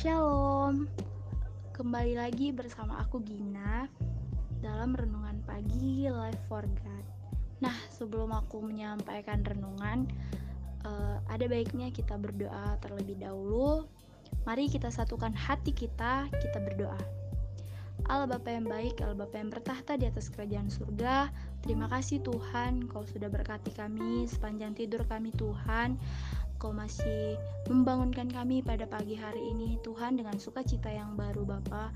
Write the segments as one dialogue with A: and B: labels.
A: Shalom, kembali lagi bersama aku Gina dalam renungan pagi Life for God. Nah, sebelum aku menyampaikan renungan, uh, ada baiknya kita berdoa terlebih dahulu. Mari kita satukan hati kita, kita berdoa. Allah Bapa yang baik, Allah Bapa yang bertahta di atas kerajaan surga, terima kasih Tuhan, Kau sudah berkati kami sepanjang tidur kami Tuhan. Kau masih membangunkan kami pada pagi hari ini Tuhan dengan sukacita yang baru Bapa.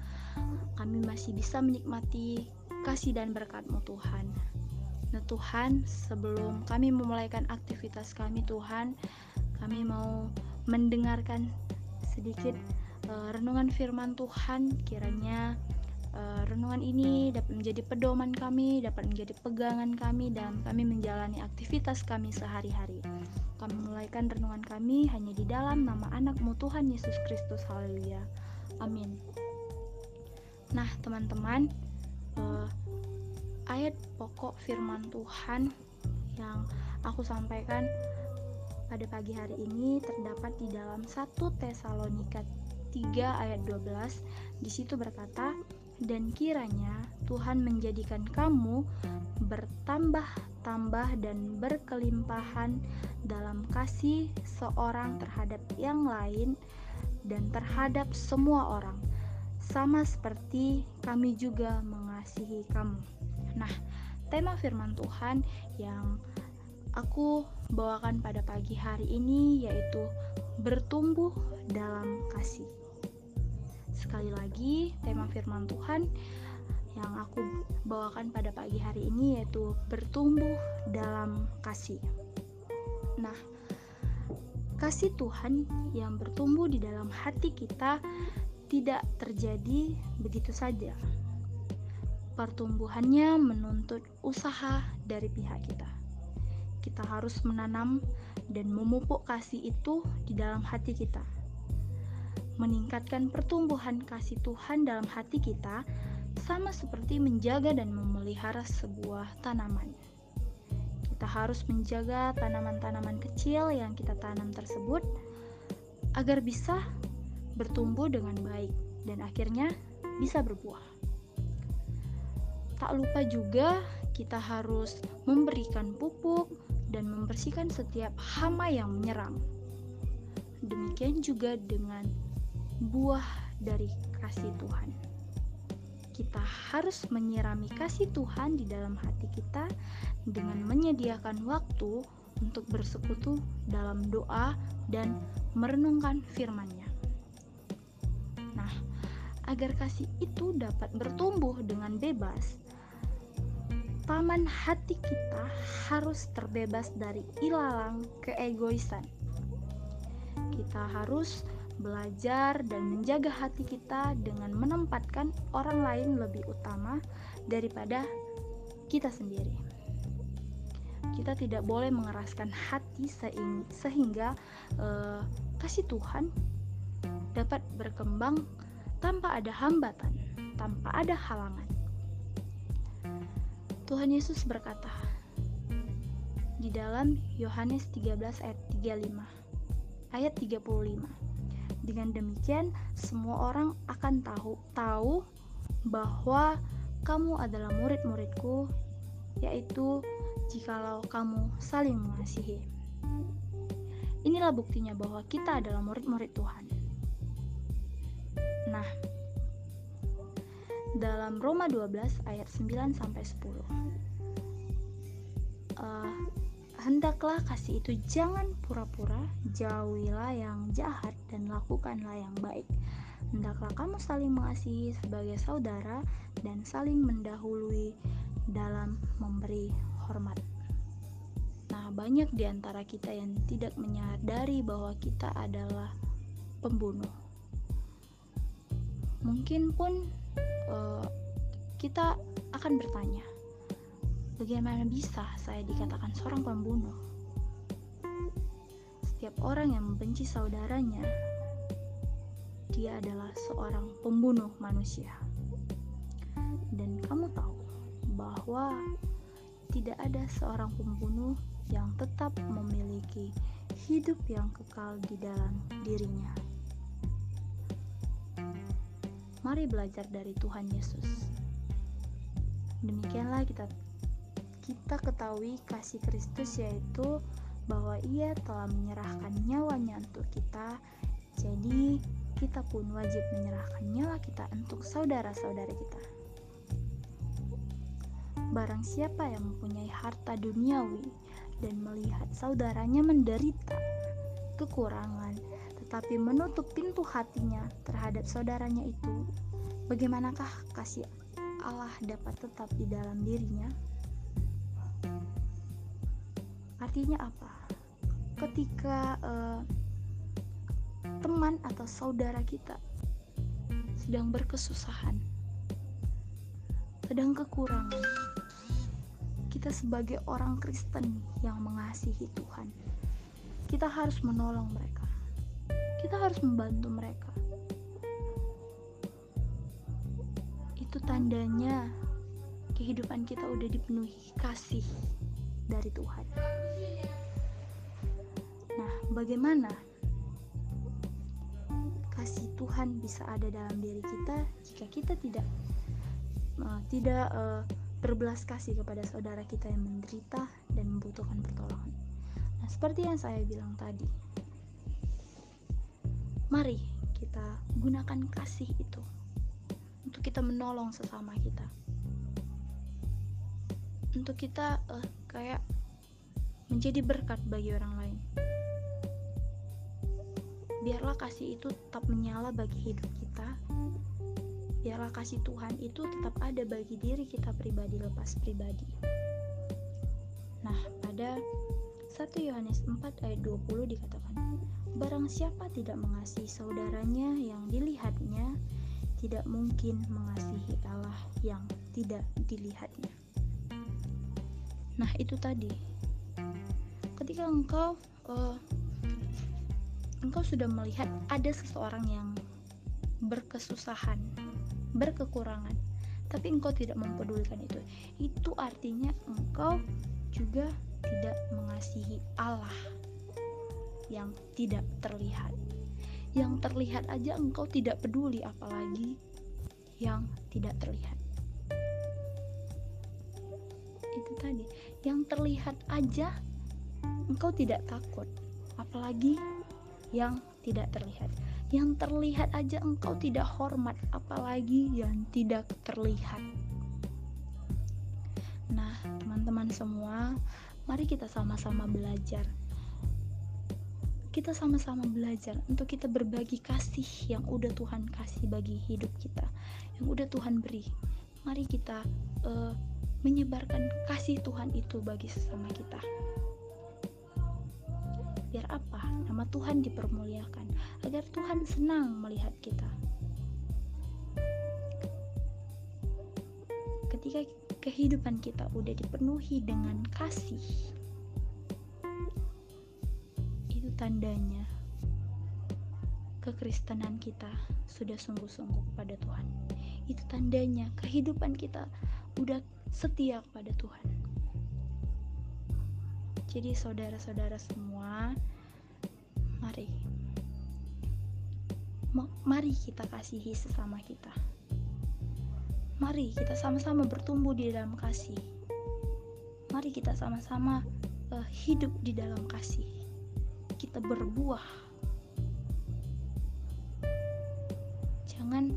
A: Kami masih bisa menikmati kasih dan berkat-Mu Tuhan. Nah Tuhan, sebelum kami memulaikan aktivitas kami Tuhan, kami mau mendengarkan sedikit uh, renungan firman Tuhan kiranya uh, renungan ini dapat menjadi pedoman kami, dapat menjadi pegangan kami dan kami menjalani aktivitas kami sehari-hari. Kami mulaikan renungan kami hanya di dalam nama anakmu Tuhan Yesus Kristus. Haleluya. Amin. Nah, teman-teman, uh, ayat pokok firman Tuhan yang aku sampaikan pada pagi hari ini terdapat di dalam 1 Tesalonika 3 ayat 12. Di situ berkata, "Dan kiranya Tuhan menjadikan kamu bertambah-tambah dan berkelimpahan dalam kasih seorang terhadap yang lain dan terhadap semua orang, sama seperti kami juga mengasihi kamu. Nah, tema firman Tuhan yang aku bawakan pada pagi hari ini yaitu bertumbuh dalam kasih. Sekali lagi, tema firman Tuhan yang aku bawakan pada pagi hari ini yaitu bertumbuh dalam kasih. Nah, kasih Tuhan yang bertumbuh di dalam hati kita tidak terjadi begitu saja. Pertumbuhannya menuntut usaha dari pihak kita. Kita harus menanam dan memupuk kasih itu di dalam hati kita. Meningkatkan pertumbuhan kasih Tuhan dalam hati kita sama seperti menjaga dan memelihara sebuah tanaman. Kita harus menjaga tanaman-tanaman kecil yang kita tanam tersebut agar bisa bertumbuh dengan baik dan akhirnya bisa berbuah. Tak lupa juga kita harus memberikan pupuk dan membersihkan setiap hama yang menyerang. Demikian juga dengan buah dari kasih Tuhan kita harus menyirami kasih Tuhan di dalam hati kita dengan menyediakan waktu untuk bersekutu dalam doa dan merenungkan firman-Nya. Nah, agar kasih itu dapat bertumbuh dengan bebas, taman hati kita harus terbebas dari ilalang keegoisan. Kita harus belajar dan menjaga hati kita dengan menempatkan orang lain lebih utama daripada kita sendiri. Kita tidak boleh mengeraskan hati sehingga uh, kasih Tuhan dapat berkembang tanpa ada hambatan, tanpa ada halangan. Tuhan Yesus berkata di dalam Yohanes 13 ayat 35 ayat 35 dengan demikian, semua orang akan tahu tahu bahwa kamu adalah murid-muridku, yaitu jikalau kamu saling mengasihi. Inilah buktinya bahwa kita adalah murid-murid Tuhan. Nah, dalam Roma 12 ayat 9 sampai 10. Uh, Hendaklah kasih itu jangan pura-pura, jauhilah yang jahat dan lakukanlah yang baik. Hendaklah kamu saling mengasihi sebagai saudara dan saling mendahului dalam memberi hormat. Nah, banyak di antara kita yang tidak menyadari bahwa kita adalah pembunuh. Mungkin pun uh, kita akan bertanya, Bagaimana bisa saya dikatakan seorang pembunuh? Setiap orang yang membenci saudaranya, dia adalah seorang pembunuh manusia. Dan kamu tahu bahwa tidak ada seorang pembunuh yang tetap memiliki hidup yang kekal di dalam dirinya. Mari belajar dari Tuhan Yesus. Demikianlah kita kita ketahui kasih Kristus yaitu bahwa ia telah menyerahkan nyawanya untuk kita. Jadi, kita pun wajib menyerahkan nyawa kita untuk saudara-saudara kita. Barang siapa yang mempunyai harta duniawi dan melihat saudaranya menderita kekurangan, tetapi menutup pintu hatinya terhadap saudaranya itu, bagaimanakah kasih Allah dapat tetap di dalam dirinya? Artinya apa? Ketika uh, teman atau saudara kita sedang berkesusahan, sedang kekurangan, kita sebagai orang Kristen yang mengasihi Tuhan, kita harus menolong mereka. Kita harus membantu mereka. Itu tandanya kehidupan kita udah dipenuhi kasih dari Tuhan. Nah, bagaimana kasih Tuhan bisa ada dalam diri kita jika kita tidak uh, tidak uh, berbelas kasih kepada saudara kita yang menderita dan membutuhkan pertolongan. Nah, seperti yang saya bilang tadi, mari kita gunakan kasih itu untuk kita menolong sesama kita untuk kita uh, kayak menjadi berkat bagi orang lain. Biarlah kasih itu tetap menyala bagi hidup kita. Biarlah kasih Tuhan itu tetap ada bagi diri kita pribadi lepas pribadi. Nah, pada 1 Yohanes 4 ayat 20 dikatakan, Barang siapa tidak mengasihi saudaranya yang dilihatnya, tidak mungkin mengasihi Allah yang tidak dilihatnya. Nah, itu tadi. Ketika engkau uh, engkau sudah melihat ada seseorang yang berkesusahan, berkekurangan, tapi engkau tidak mempedulikan itu. Itu artinya engkau juga tidak mengasihi Allah yang tidak terlihat. Yang terlihat aja engkau tidak peduli apalagi yang tidak terlihat. Tadi yang terlihat aja engkau tidak takut apalagi yang tidak terlihat. Yang terlihat aja engkau tidak hormat apalagi yang tidak terlihat. Nah teman-teman semua mari kita sama-sama belajar. Kita sama-sama belajar untuk kita berbagi kasih yang udah Tuhan kasih bagi hidup kita yang udah Tuhan beri. Mari kita uh, menyebarkan kasih Tuhan itu bagi sesama kita. Biar apa? Nama Tuhan dipermuliakan, agar Tuhan senang melihat kita. Ketika kehidupan kita udah dipenuhi dengan kasih, itu tandanya kekristenan kita sudah sungguh-sungguh kepada Tuhan. Itu tandanya kehidupan kita udah setia kepada Tuhan. Jadi saudara-saudara semua, mari mari kita kasihi sesama kita. Mari kita sama-sama bertumbuh di dalam kasih. Mari kita sama-sama uh, hidup di dalam kasih. Kita berbuah. Jangan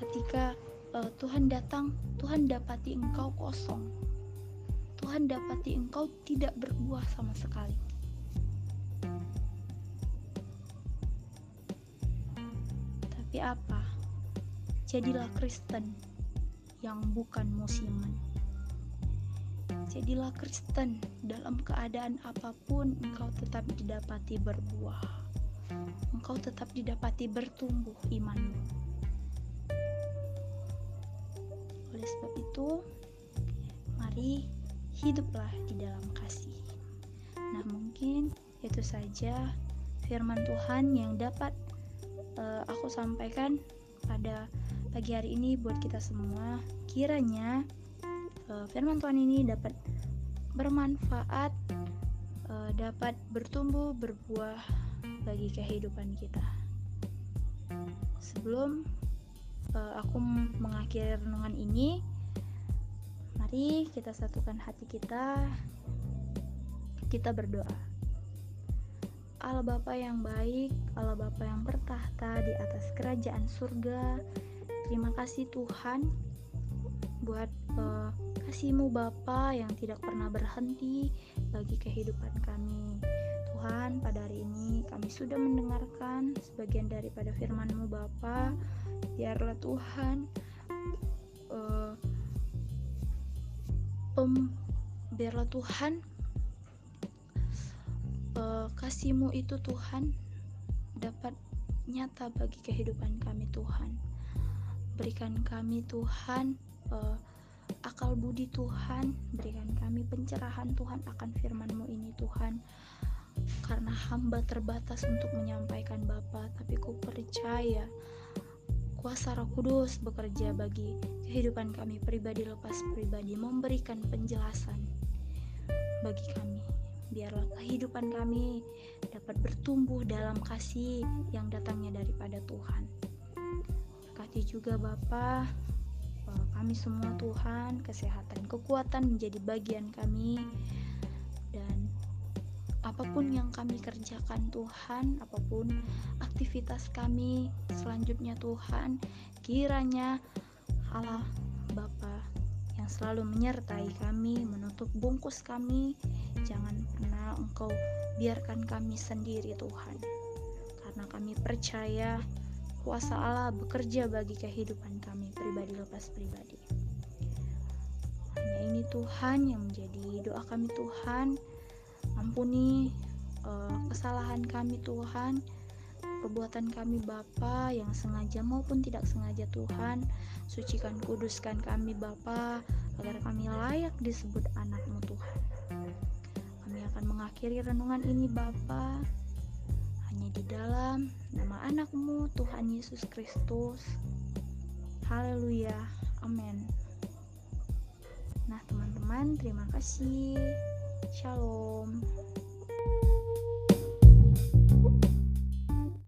A: ketika uh, Tuhan datang Tuhan dapati engkau kosong. Tuhan dapati engkau tidak berbuah sama sekali. Tapi apa? Jadilah Kristen yang bukan musiman. Jadilah Kristen dalam keadaan apa pun engkau tetap didapati berbuah. Engkau tetap didapati bertumbuh imanmu. Oleh sebab itu, mari hiduplah di dalam kasih. Nah, mungkin itu saja firman Tuhan yang dapat uh, aku sampaikan pada pagi hari ini buat kita semua. Kiranya uh, firman Tuhan ini dapat bermanfaat, uh, dapat bertumbuh, berbuah bagi kehidupan kita. Sebelum uh, aku mengakhiri renungan ini. Mari kita satukan hati kita. Kita berdoa. Allah Bapa yang baik Allah Bapa yang bertahta di atas kerajaan surga terima kasih Tuhan buat uh, kasihmu Bapa yang tidak pernah berhenti bagi kehidupan kami. Tuhan pada hari ini kami sudah mendengarkan sebagian daripada firman-Mu Bapa biarlah Tuhan uh, pem, biarlah Tuhan uh, kasihmu itu Tuhan dapat nyata bagi kehidupan kami Tuhan. Berikan kami Tuhan uh, akal budi Tuhan. Berikan kami pencerahan Tuhan akan firman-Mu ini Tuhan. Karena hamba terbatas untuk menyampaikan Bapa tapi ku percaya kuasa Roh Kudus bekerja bagi kehidupan kami pribadi lepas pribadi memberikan penjelasan bagi kami. Biarlah kehidupan kami dapat bertumbuh dalam kasih yang datangnya daripada Tuhan. Berkati juga Bapa kami semua Tuhan kesehatan kekuatan menjadi bagian kami dan apa pun yang kami kerjakan Tuhan apa pun aktivitas kami selanjutnya Tuhan kiranya Allah Bapa yang selalu menyertai kami menutup bungkus kami jangan pernah engkau biarkan kami sendiri Tuhan. Karena kami percaya kuasa Allah bekerja bagi kehidupan kami pribadi lepas pribadi. Hanya ini Tuhan yang menjadi doa kami Tuhan ampuni uh, kesalahan kami Tuhan. Perbuatan kami Bapa yang sengaja maupun tidak sengaja Tuhan. Sucikan kuduskan kami Bapa agar kami layak disebut anakmu Tuhan. Kami akan mengakhiri renungan ini Bapa. Hanya di dalam nama anakmu Tuhan Yesus Kristus. Haleluya. Amin Nah teman-teman terima kasih Shalom